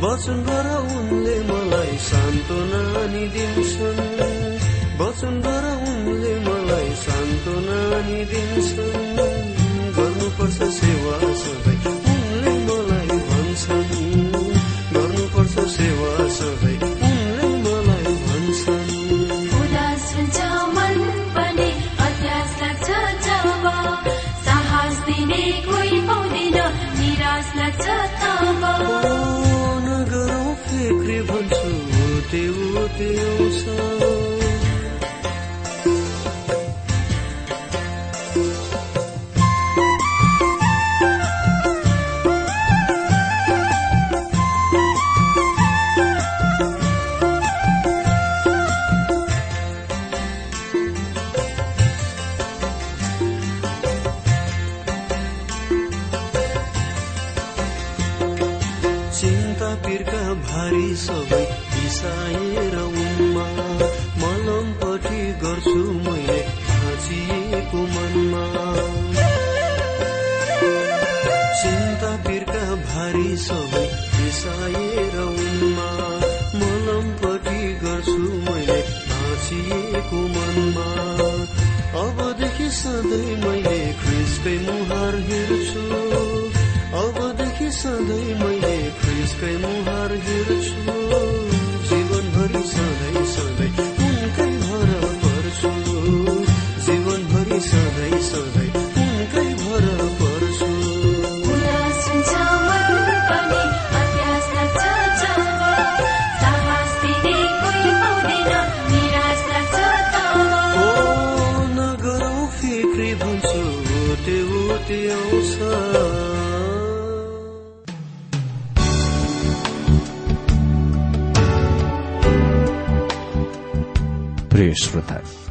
वचनद्वार उनले मलाई सान्त्वनानी दिन्छन्। वचनद्वार उनले मलाई सान्त्वनानी दिन्छन्। गर्नुपर्छ सेवा सधैँ। त्यो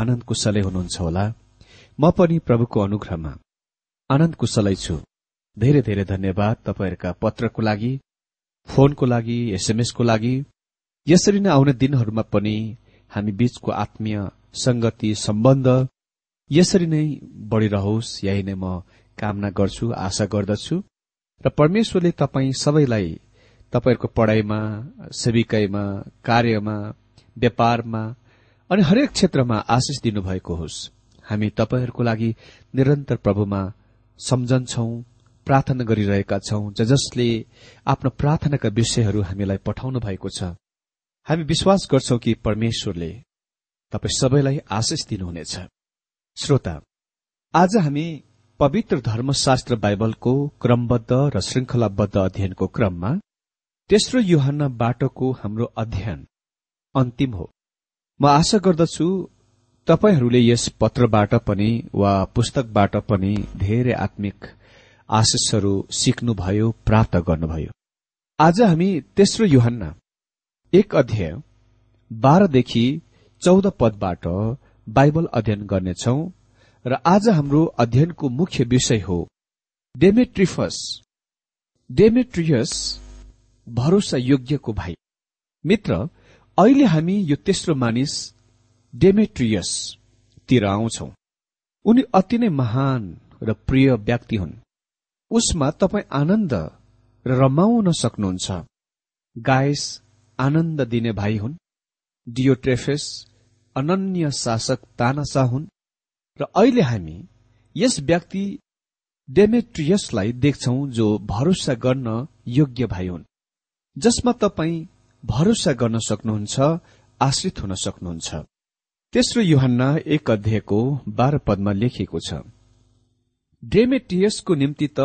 आनन्द कुशलै हुनुहुन्छ होला? म पनि प्रभुको अनुग्रहमा आनन्द कुशलै छु। धेरै धेरै धन्यवाद तपाईँहरूका पत्रको लागि फोनको लागि एसएमएसको लागि। यसरी नै आउने दिनहरूमा पनि हामी बीचको आत्मीय संगति सम्बन्ध यसरी नै बढ़िरहोस् यही नै म कामना गर्छु आशा गर्दछु। र परमेश्वरले तपाईँ सबैलाई तपाईँहरूको पढ़ाइमा सेविकाईमा कार्यमा व्यापारमा अनि हरेक क्षेत्रमा आशिष दिनुभएको होस्। हामी तपाईँहरूको लागि निरन्तर प्रभुमा सम्झन्छौ प्रार्थना गरिरहेका छौं ज जसले आफ्नो प्रार्थनाका विषयहरू हामीलाई पठाउनु भएको छ। हामी विश्वास गर्छौं कि परमेश्वरले तपाईँ सबैलाई आशिष दिनुहुनेछ। श्रोता आज हामी पवित्र धर्मशास्त्र बाइबलको क्रमबद्ध र श्रृंखलाबद्ध अध्ययनको क्रममा तेस्रो युहन्ना बाटोको हाम्रो अध्ययन अन्तिम हो। म आशा गर्दछु तपाईँहरूले यस पत्रबाट पनि वा पुस्तकबाट पनि धेरै आत्मिक आशिषहरू सिक्नुभयो प्राप्त गर्नुभयो। आज हामी तेस्रो युहन्ना एक अध्याय बाह्रदेखि चौध पदबाट बाइबल अध्ययन गर्नेछौ र आज हाम्रो अध्ययनको मुख्य विषय हो डेमेट्रिफस। डेमेट्रियस भरोसा योग्यको भाइ। मित्र अहिले हामी यो तेस्रो मानिस डेमेट्रियस तिर आउँछौ। उनी अति नै महान र प्रिय व्यक्ति हुन्। उसमा तपाईँ आनन्द र रमाउन सक्नुहुन्छ। गायस आनन्द दिने भाइ हुन्। डियोट्रेफेस अनन्य शासक तानासा हुन्। र अहिले हामी यस व्यक्ति डेमेट्रियसलाई देख्छौ जो भरोसा गर्न योग्य भाइ हुन्। जसमा तपाईँ भरोसा गर्न सक्नुहुन्छ आश्रित हुन सक्नुहुन्छ। तेस्रो युहन्ना एक अध्यायको बाह्र पदमा लेखिएको छ। डेमेट्रियसको निम्ति त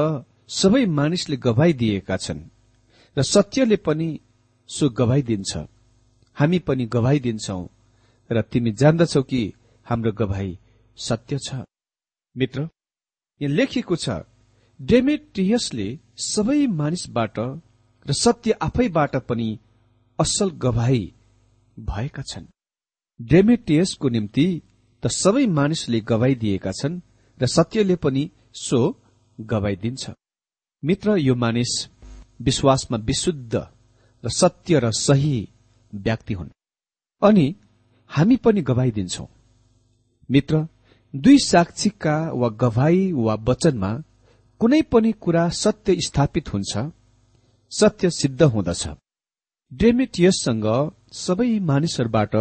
सबै मानिसले गवाई दिएका छन् र सत्यले पनि सो गवाई दिन्छ। हामी पनि गवाई दिन्छौ र तिमी जान्दछौ कि हाम्रो गवाई सत्य छ। मित्र यहाँ लेखिएको छ डेमेट्रियसले सबै मानिसबाट र सत्य आफैबाट पनि असल गवाई भएका छन्। डेमेट्रियसको निम्ति त सबै मानिसले गवाई दिएका छन् र सत्यले पनि सो गवाई दिन्छ। मित्र यो मानिस विश्वासमा विशुद्ध र सत्य र सही व्यक्ति हुन्। अनि हामी पनि गवाई दिन्छौ। मित्र दुई साक्षीका वा गवाई वा वचनमा कुनै पनि कुरा सत्य स्थापित हुन्छ सत्य सिद्ध हुँदछ। डेमेटियससँग सबै मानिसहरूबाट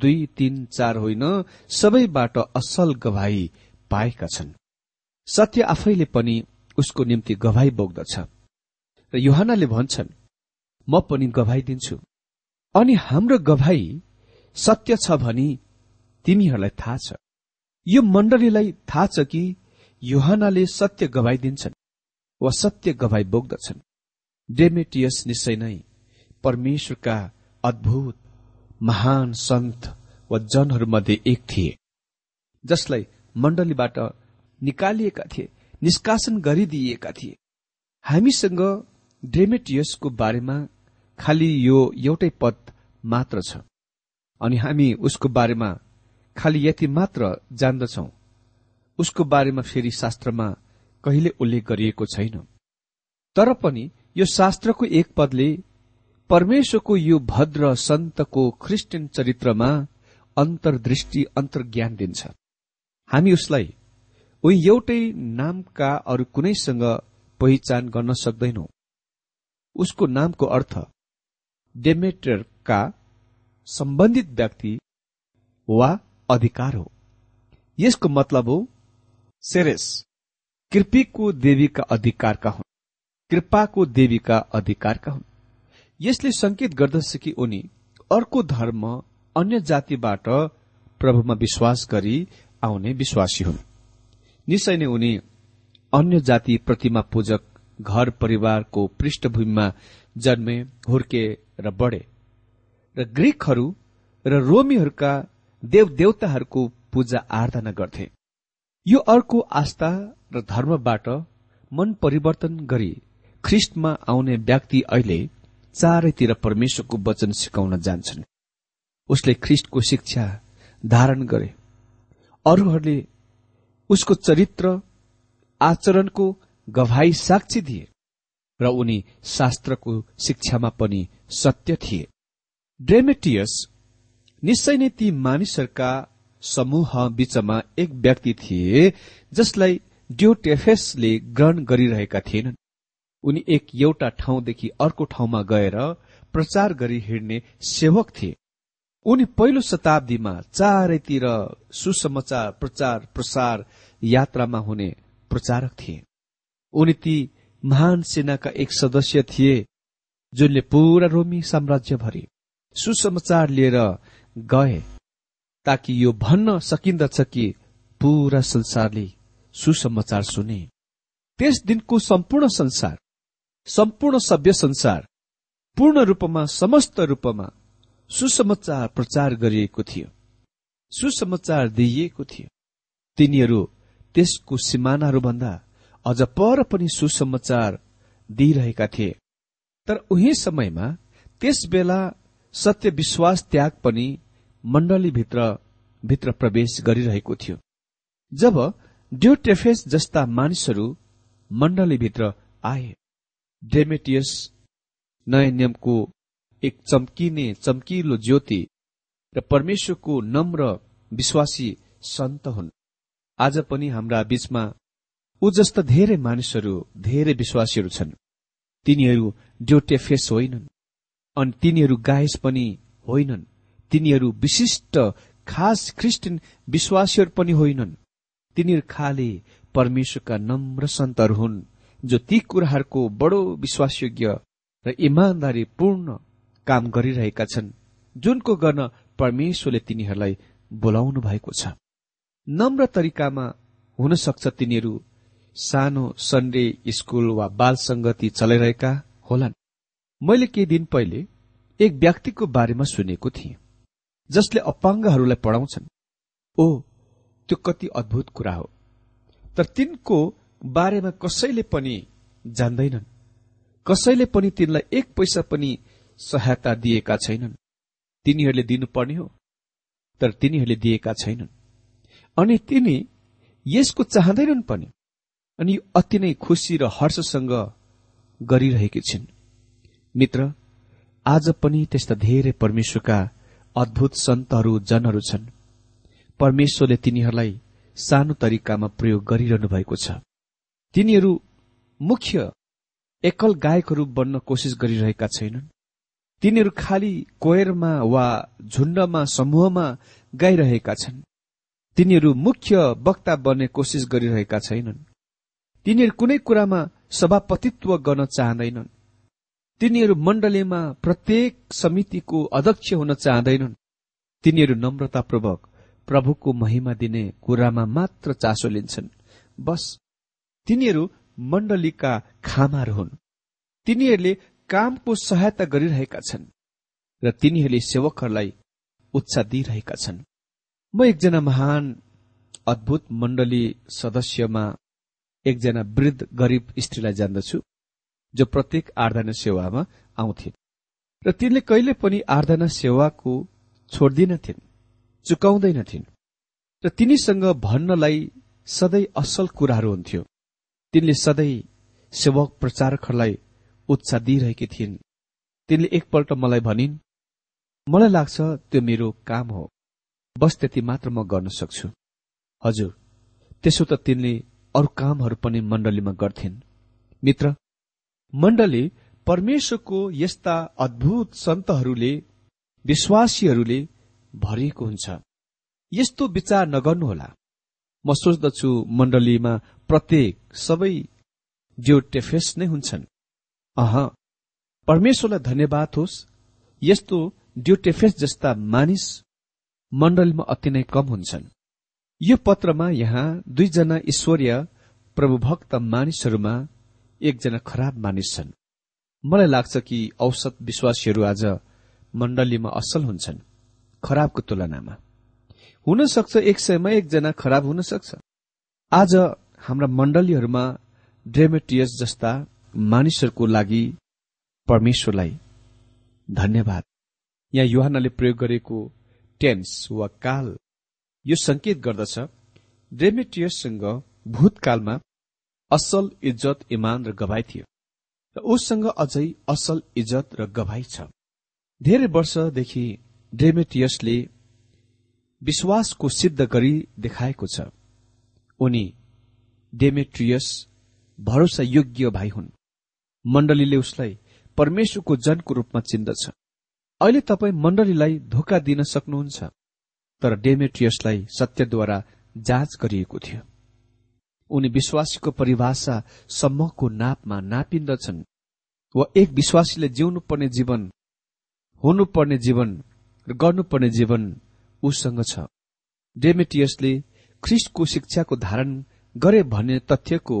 दुई तीन चार होइन सबैबाट असल गवाई पाएका छन्। सत्य आफैले पनि उसको निम्ति गवाई बोक्दछ। र युहानले भन्छन् म पनि गवाई दिन्छु। अनि हाम्रो गवाई सत्य छ भनी तिमीहरूलाई थाहा छ। यो मण्डलीलाई थाहा छ कि युहानाले सत्य गवाई दिन्छन् वा सत्य गवाई बोक्दछन्। डेमेटियस निश्चय नै परमेश्वरका अद्भुत महान सन्त वा जनहरूमध्ये एक थिए जसलाई मण्डलीबाट निकालिएका थिए निष्कासन गरिदिएका थिए। हामीसँग ड्रेमेटियसको बारेमा खालि यो एउटै पद मात्र छ अनि हामी उसको बारेमा खालि यति मात्र जान्दछौ। उसको बारेमा फेरि शास्त्रमा कहिले उल्लेख गरिएको छैन। तर पनि यो शास्त्रको एक पदले परमेश्वरको यो भद्र सन्तको ख्रिस्टियन चरित्रमा अन्तर्दृष्टि अन्तर्ज्ञान दिन्छ। हामी उसलाई उही एउटै नामका अरू कुनैसँग पहिचान गर्न सक्दैनौ। उसको नामको अर्थ डेमेटरका सम्बन्धित व्यक्ति वा अधिकार हो। यसको मतलब हो सेरेस कृपीको देवीका अधिकारका हुन्। कृपाको देवीका अधिकारका हुन्। यसले संकेत गर्दछ कि उनी अर्को धर्म अन्य जातिबाट प्रभुमा विश्वास गरी आउने विश्वासी हुन्। निश्चय नै उनी अन्य जाति प्रतिमा पूजक घर परिवारको पृष्ठभूमिमा जन्मे हुर्के र बढे। र ग्रीकहरू र रोमीहरूका देवदेवताहरूको पूजा आराधना गर्थे। यो अर्को आस्था र धर्मबाट मन परिवर्तन गरी ख्रिस्टमा आउने व्यक्ति अहिले चारैतिर परमेश्वरको वचन सिकाउन जान्छन्। उसले ख्रिस्टको शिक्षा धारण गरे। अरूहरूले उसको चरित्र आचरणको गवाई साक्षी दिए र उनी शास्त्रको शिक्षामा पनि सत्य थिए। ड्रेमेटियस निश्चय नै ती मानिसहरूका समूह बीचमा एक व्यक्ति थिए जसलाई ड्योटेफेसले ग्रहण गरिरहेका थिएनन्। उनी एक एउटा ठाउँदेखि अर्को ठाउँमा गएर प्रचार गरी हिँड्ने सेवक थिए। उनी पहिलो शताब्दीमा चारैतिर सुसमाचार प्रचार प्रसार यात्रामा हुने प्रचारक थिए। उनी ती महान सेनाका एक सदस्य थिए जुनले पूरा रोमी साम्राज्यभरि सुसमाचार लिएर गए ताकि यो भन्न सकिन्दछ कि पूरा संसारले सुसमाचार सुने। त्यस दिनको सम्पूर्ण संसार सम्पूर्ण सभ्य संसार पूर्ण रूपमा समस्त रूपमा सुसमाचार प्रचार गरिएको थियो सुसमाचार दिइएको थियो। तिनीहरू त्यसको सिमानाहरूभन्दा अझ पर पनि सुसमाचार दिइरहेका थिए। तर उही समयमा त्यस बेला सत्य विश्वास त्याग पनि मण्डलीभित्र भित्र प्रवेश गरिरहेको थियो। जब ड्योटेफेस जस्ता मानिसहरू मण्डलीभित्र आए डेमेटियस नयाँ नियमको एक चम्किने चम्किलो ज्योति र परमेश्वरको नम्र विश्वासी सन्त हुन्। आज पनि हाम्रा बीचमा ऊ जस्ता धेरै मानिसहरू धेरै विश्वासीहरू छन्। तिनीहरू ड्योटेफेस होइनन् अनि तिनीहरू गायस पनि होइनन्। तिनीहरू विशिष्ट खास ख्रिस्टियन विश्वासीहरू पनि होइनन्। तिनीहरू खाले परमेश्वरका नम्र सन्तहरू हुन्। जो ती कुराहरूको बडो विश्वासयोग्य र इमान्दारी पूर्ण काम गरिरहेका छन् जुनको गर्न परमेश्वरले तिनीहरूलाई बोलाउनु भएको छ। नम्र तरिकामा हुन सक्छ तिनीहरू सानो सन्डे स्कूल वा बाल संगति चलाइरहेका होलान्। मैले केही दिन पहिले एक व्यक्तिको बारेमा सुनेको थिएँ जसले अपाङ्गहरूलाई पढाउँछन्। ओ त्यो कति अद्भुत कुरा हो। तर तिनको बारेमा कसैले पनि जान्दैनन्। कसैले पनि तिनलाई एक पैसा पनि सहायता दिएका छैनन्। तिनीहरूले दिनुपर्ने हो तर तिनीहरूले दिएका छैनन्। अनि तिनी यसको चाहँदैनन् पनि। अनि अति नै खुसी र हर्षसँग गरिरहेकी छिन्। मित्र आज पनि त्यस्ता धेरै परमेश्वरका अद्भुत सन्तहरू जनहरू छन्। परमेश्वरले तिनीहरूलाई सानो तरिकामा प्रयोग गरिरहनु भएको छ। तिनीहरू मुख्य एकल गायकहरू बन्न कोसिस गरिरहेका छैनन्। तिनीहरू खालि कोयरमा वा झुण्डमा समूहमा गाइरहेका छन्। तिनीहरू मुख्य वक्ता बन्ने कोसिस गरिरहेका छैनन्। तिनीहरू कुनै कुरामा सभापतित्व गर्न चाहँदैनन्। तिनीहरू मण्डलीमा प्रत्येक समितिको अध्यक्ष हुन चाहँदैनन्। तिनीहरू नम्रतापूर्वक प्रभुको महिमा दिने कुरामा मात्र चासो लिन्छन्। बस। तिनीहरू मण्डलीका खामाहरू हुन्। तिनीहरूले कामको सहायता गरिरहेका छन् र तिनीहरूले सेवकहरूलाई उत्साह दिइरहेका छन्। म एकजना महान अद्भुत मण्डली सदस्यमा एकजना वृद्ध गरिब स्त्रीलाई जान्दछु जो प्रत्येक आराधना सेवामा आउँथे र तिनले कहिले पनि आराधना सेवाको छोड्दिनथिन् चुकाउँदैनथिन्। र तिनीसँग भन्नलाई सधैँ असल कुराहरू हुन्थ्यो। तिनले सधैँ सेवक प्रचारकहरूलाई उत्साह दिइरहेकी थिइन्। तिनले एकपल्ट मलाई भनिन् मलाई लाग्छ त्यो मेरो काम हो। बस त्यति मात्र म गर्न सक्छु। हजुर त्यसो त तिनले अरू कामहरू पनि मण्डलीमा गर्थिन्। मित्र मण्डली परमेश्वरको यस्ता अद्भुत सन्तहरूले विश्वासीहरूले भरिएको हुन्छ। यस्तो विचार नगर्नुहोला। म सोच्दछु मण्डलीमा प्रत्येक सबै जियोटेफेस नै हुन्छन्। अह परमेश्वरलाई धन्यवाद होस्। यस्तो ड्युटेफेस जस्ता मानिस मण्डलीमा अति नै कम हुन्छन्। यो पत्रमा यहाँ दुईजना ईश्वरीय प्रभुभक्त मानिसहरूमा एकजना खराब मानिस छन्। मलाई लाग्छ कि औसत विश्वासीहरू आज मण्डलीमा असल हुन्छन्। खराबको तुलनामा। हुन सक्छ एक सयमा एकजना खराब हुन सक्छ आज हाम्रा मण्डलीहरूमा ड्रेमेटियस जस्ता मानिसहरूको लागि परमेश्वरलाई धन्यवाद। यहाँ युहानले प्रयोग गरेको टेन्स वा काल यो संकेत गर्दछ ड्रेमेटियससँग भूतकालमा असल इज्जत इमान र गवाई थियो र उससँग अझै असल इज्जत र गवाई छ। धेरै वर्षदेखि ड्रेमेटियसले विश्वासको सिद्ध गरी देखाएको छ। उनी डेमेट्रियस भरोसा योग्य भाइ हुन्। मण्डलीले उसलाई परमेश्वरको जनको रूपमा चिन्दछ। अहिले तपाईँ मण्डलीलाई धोका दिन सक्नुहुन्छ तर डेमेट्रियसलाई सत्यद्वारा जाँच गरिएको थियो। उनी विश्वासीको परिभाषा सम्मको नापमा नापिन्दछन् वा एक विश्वासीले जिउनु पर्ने जीवन हुनुपर्ने जीवन र गर्नुपर्ने जीवन उसँग छ। डेमेटियसले ख्रिस्टको शिक्षाको धारण गरे भन्ने तथ्यको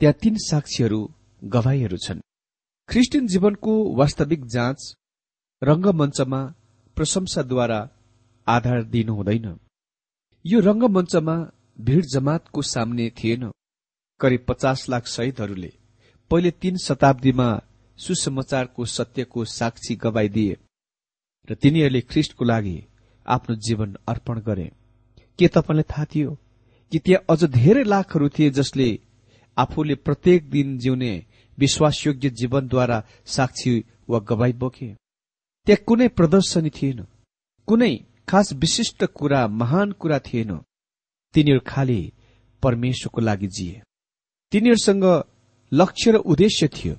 त्यहाँ तीन साक्षीहरू गवाईहरू छन्। ख्रिस्टियन जीवनको वास्तविक जाँच रंगमञ्चमा प्रशंसाद्वारा आधार दिनु हुँदैन। यो रंगमञ्चमा भीड़ जमातको सामने थिएन। करिब पचास लाख शहीदहरूले पहिले तीन शताब्दीमा सुसमाचारको सत्यको साक्षी गवाई दिए र तिनीहरूले ख्रिस्टको लागि आफ्नो जीवन अर्पण गरे। के तपाईँलाई थाहा थियो कि त्यहाँ अझ धेरै लाखहरू थिए जसले आफूले प्रत्येक दिन जिउने विश्वासयोग्य जीवनद्वारा साक्षी वा गवाई बोके? त्यहाँ कुनै प्रदर्शनी थिएन। कुनै खास विशिष्ट कुरा महान कुरा थिएन। तिनीहरू खालि परमेश्वरको लागि जिए। तिनीहरूसँग लक्ष्य र उद्देश्य थियो।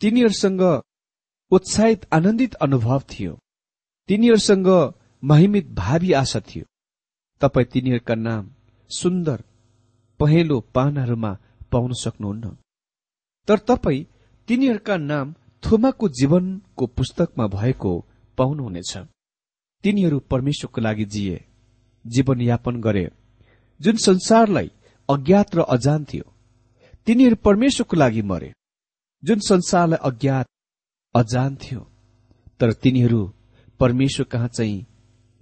तिनीहरूसँग उत्साहित आनन्दित अनुभव थियो। तिनीहरूसँग महिमित भावी आशा थियो। तपाईँ तिनीहरूका नाम सुन्दर पहेँलो पानाहरूमा पाउन सक्नुहुन्न। तर तपाईँ तिनीहरूका नाम थुमाको जीवनको पुस्तकमा भएको पाउनुहुनेछ। तिनीहरू परमेश्वरको लागि जिए जीवनयापन गरे। जुन संसारलाई अज्ञात र अजान थियो तिनीहरू परमेश्वरको लागि मरे। जुन संसारलाई अज्ञात अजान थियो तर तिनीहरू परमेश्वर कहाँ चाहिँ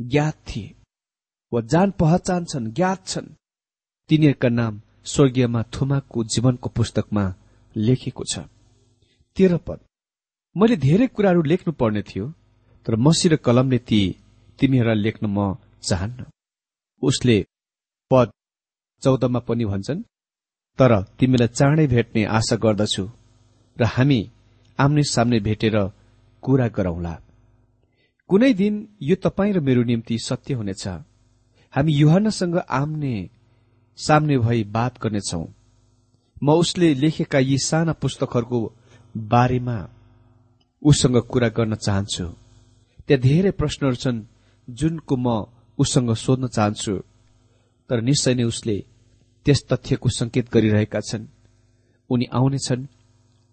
ज्ञात थिए वा जान पहचान छन् ज्ञात छन्। तिनीहरूका नाम स्वर्गीयमा थुमाको जीवनको पुस्तकमा लेखेको छ। तेह्र पद। मैले धेरै कुराहरू लेख्नु पर्ने थियो तर मसी र कलमले ती तिमीहरूलाई लेख्न म चाहन्न। उसले पद चौधमा पनि भन्छन् तर तिमीलाई चाँडै भेट्ने आशा गर्दछु र हामी आम्ने सामने भेटेर कुरा गरौंला। कुनै दिन यो तपाईँ र मेरो निम्ति सत्य हुनेछ। हामी युहानसँग आम्ने सामने भई बात गर्नेछौ। म उसले लेखेका यी साना पुस्तकहरूको बारेमा उसँग कुरा गर्न चाहन्छु। त्यहाँ धेरै प्रश्नहरू छन् जुनको म उसँग सोध्न चाहन्छु तर निश्चय नै उसले त्यस तथ्यको संकेत गरिरहेका छन्। उनी आउनेछन्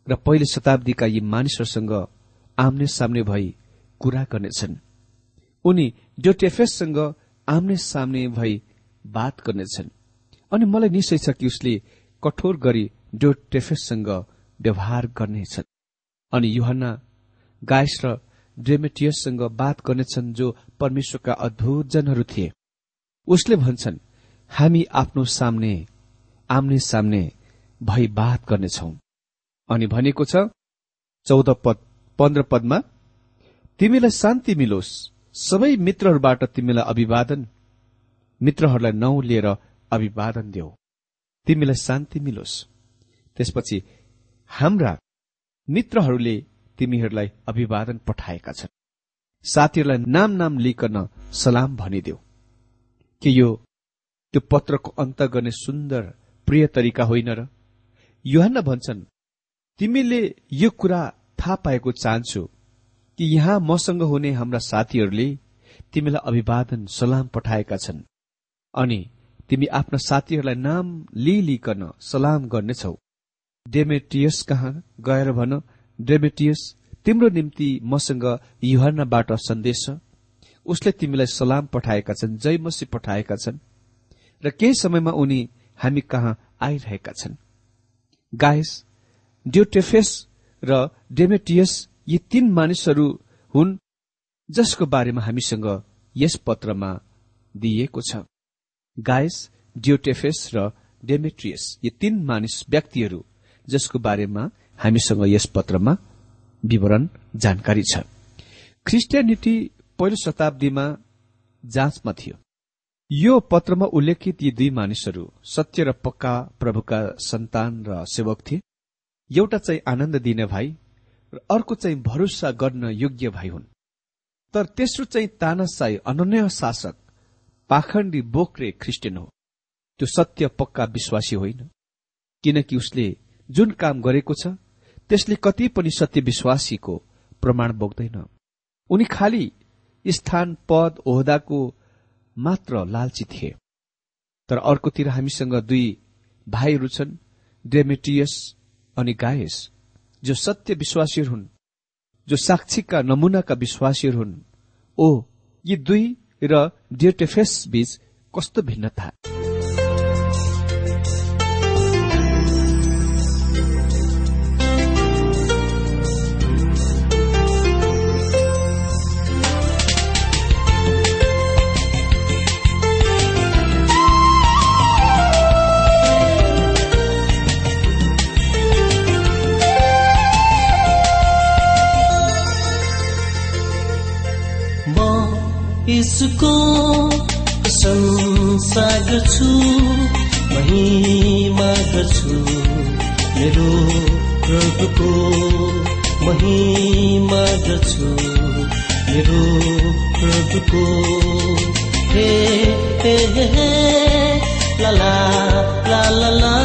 र पहिले शताब्दीका यी मानिसहरूसँग आम्ने सामने भई कुरा गर्नेछन् उनी जोटेफेससँग आम्ने सामने भई बात गर्नेछन् अनि मलाई निश्चय छ कि उसले कठोर गरी डोटेफेससँग व्यवहार गर्नेछन् अनि युहन्ना गायस र ड्रेमेटियससँग बात गर्नेछन् जो परमेश्वरका अद्भुत जनहरू थिए। उसले भन्छन् हामी आफ्नो सामने आम्ने सामने भई बात गर्नेछौ। अनि भनेको छ चौध पद पन्ध्र पदमा तिमीलाई शान्ति मिलोस्। सबै मित्रहरूबाट तिमीलाई अभिवादन। मित्रहरूलाई नौ लिएर अभिवादन देऊ। तिमीलाई शान्ति मिलोस्। त्यसपछि हाम्रा मित्रहरूले तिमीहरूलाई अभिवादन पठाएका छन्। साथीहरूलाई नाम नाम लिकन सलाम भनिदेऊ के यो त्यो पत्रको अन्त गर्ने सुन्दर प्रिय तरिका होइन र? युहान भन्छन् तिमीले यो कुरा थाहा पाएको चाहन्छु। कि यहाँ मसँग हुने हाम्रा साथीहरूले तिमीलाई अभिवादन सलाम पठाएका छन्। अनि तिमी आफ्ना साथीहरूलाई नाम लिइलिकन सलाम गर्नेछौ। डेमेटियस कहाँ गएर भन? डेमेटियस तिम्रो निम्ति मसँग युहन्नाबाट सन्देश छ। उसले तिमीलाई सलाम पठाएका छन् जय मसी पठाएका छन्। र केही समयमा उनी हामी कहाँ आइरहेका छन्। गायस ड्युटेफेस र डेमेटियस यी तीन मानिसहरू हुन् जसको बारेमा हामीसँग यस पत्रमा दिइएको छ। गायस ड्युटेफेस र डेमेट्रियस यी तीन मानिस व्यक्तिहरू जसको बारेमा हामीसँग यस पत्रमा विवरण जानकारी छ। ख्रिस्टियानिटी पहिलो शताब्दीमा जाँचमा थियो। यो पत्रमा उल्लेखित यी दुई मानिसहरू सत्य र पक्का प्रभुका सन्तान र सेवक थिए। एउटा चाहिँ आनन्द दिने भाइ र अर्को चाहिँ भरोसा गर्न योग्य भाइ हुन्। तर तेस्रो चाहिँ तानासाई अनन्य शासक पाखण्डी बोक्रे ख्रिस्टियन हो। त्यो सत्य पक्का विश्वासी होइन। किनकि उसले जुन काम गरेको छ त्यसले कति पनि सत्य विश्वासीको प्रमाण बोक्दैन। उनी खालि स्थान पद ओहदाको मात्र लालची थिए। तर अर्कोतिर हामीसँग दुई भाइहरू छन् डेमेटियस अनि गायस। जो सत्य विश्वासीहरू हुन् जो साक्षीका नमुनाका विश्वासीहरू हुन् ओ यी दुई र डियोटेफेस बीच कस्तो भिन्नता? यसको प्रशंसा गर्छु महिमा गर्छु। मेरो प्रभुको महिमा गर्छु। मेरो प्रभुको हे हे हे ला ला ला ला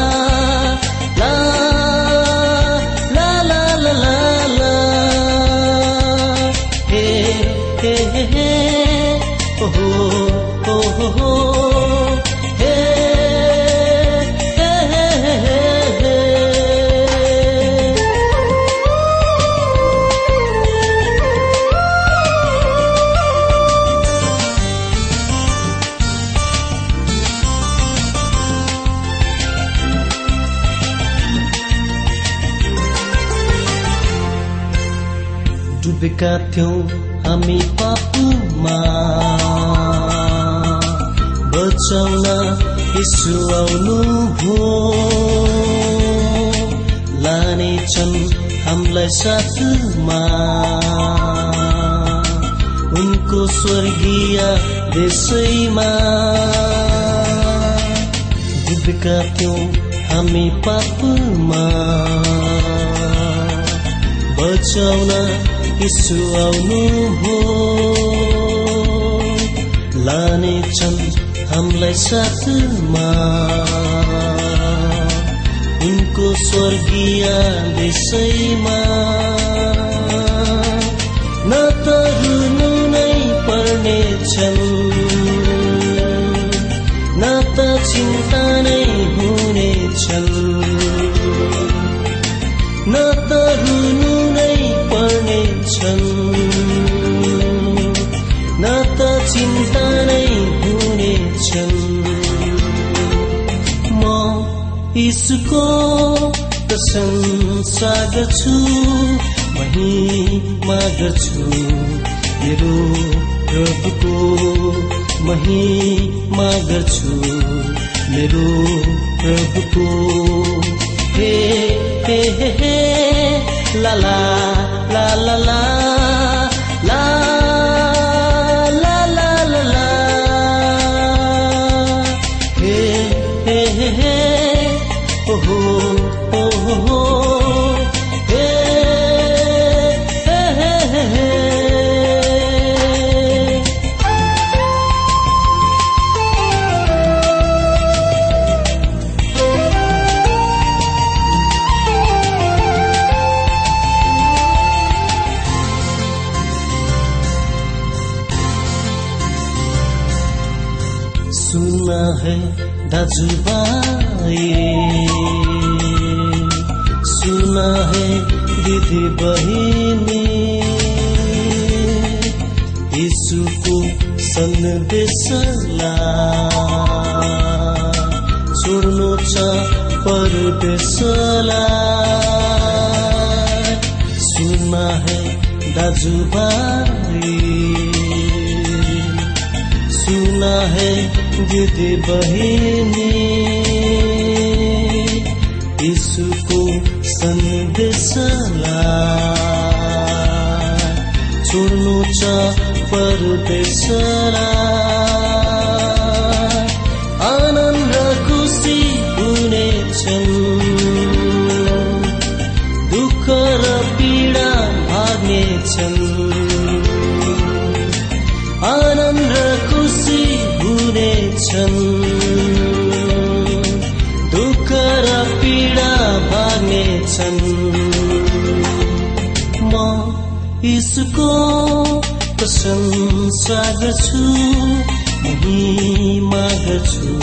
ला। Dudbeka thiong हामी पापमा। बचाउन यसो आउनु भो लानेछन् हामीलाई साथमा। उनको स्वर्गीय देशैमा। डुबेका थियौँ हामी पापमा। बचाउन यसो आउनु हो। लानेछन् हामीलाई साथमा। उनको स्वर्गीय देशैमा। न त रुनु नै पर्नेछन् यीशुको प्रशंसा गर्छु महिमा गर्छु मेरो प्रभुको महिमा गर्छु मेरो प्रभुको हे हे हे ला ला ला ला। परदेशरा सागछु मही मागछु।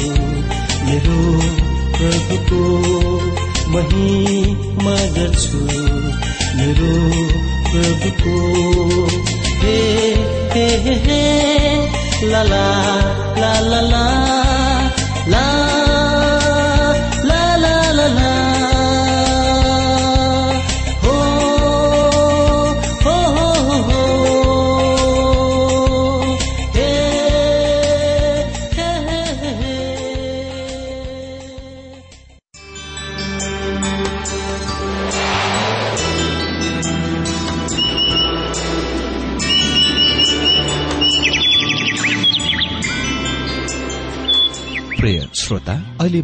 मेरो प्रभुको मही मागछु। मेरो प्रभुको हे हे हे ला ला ला ला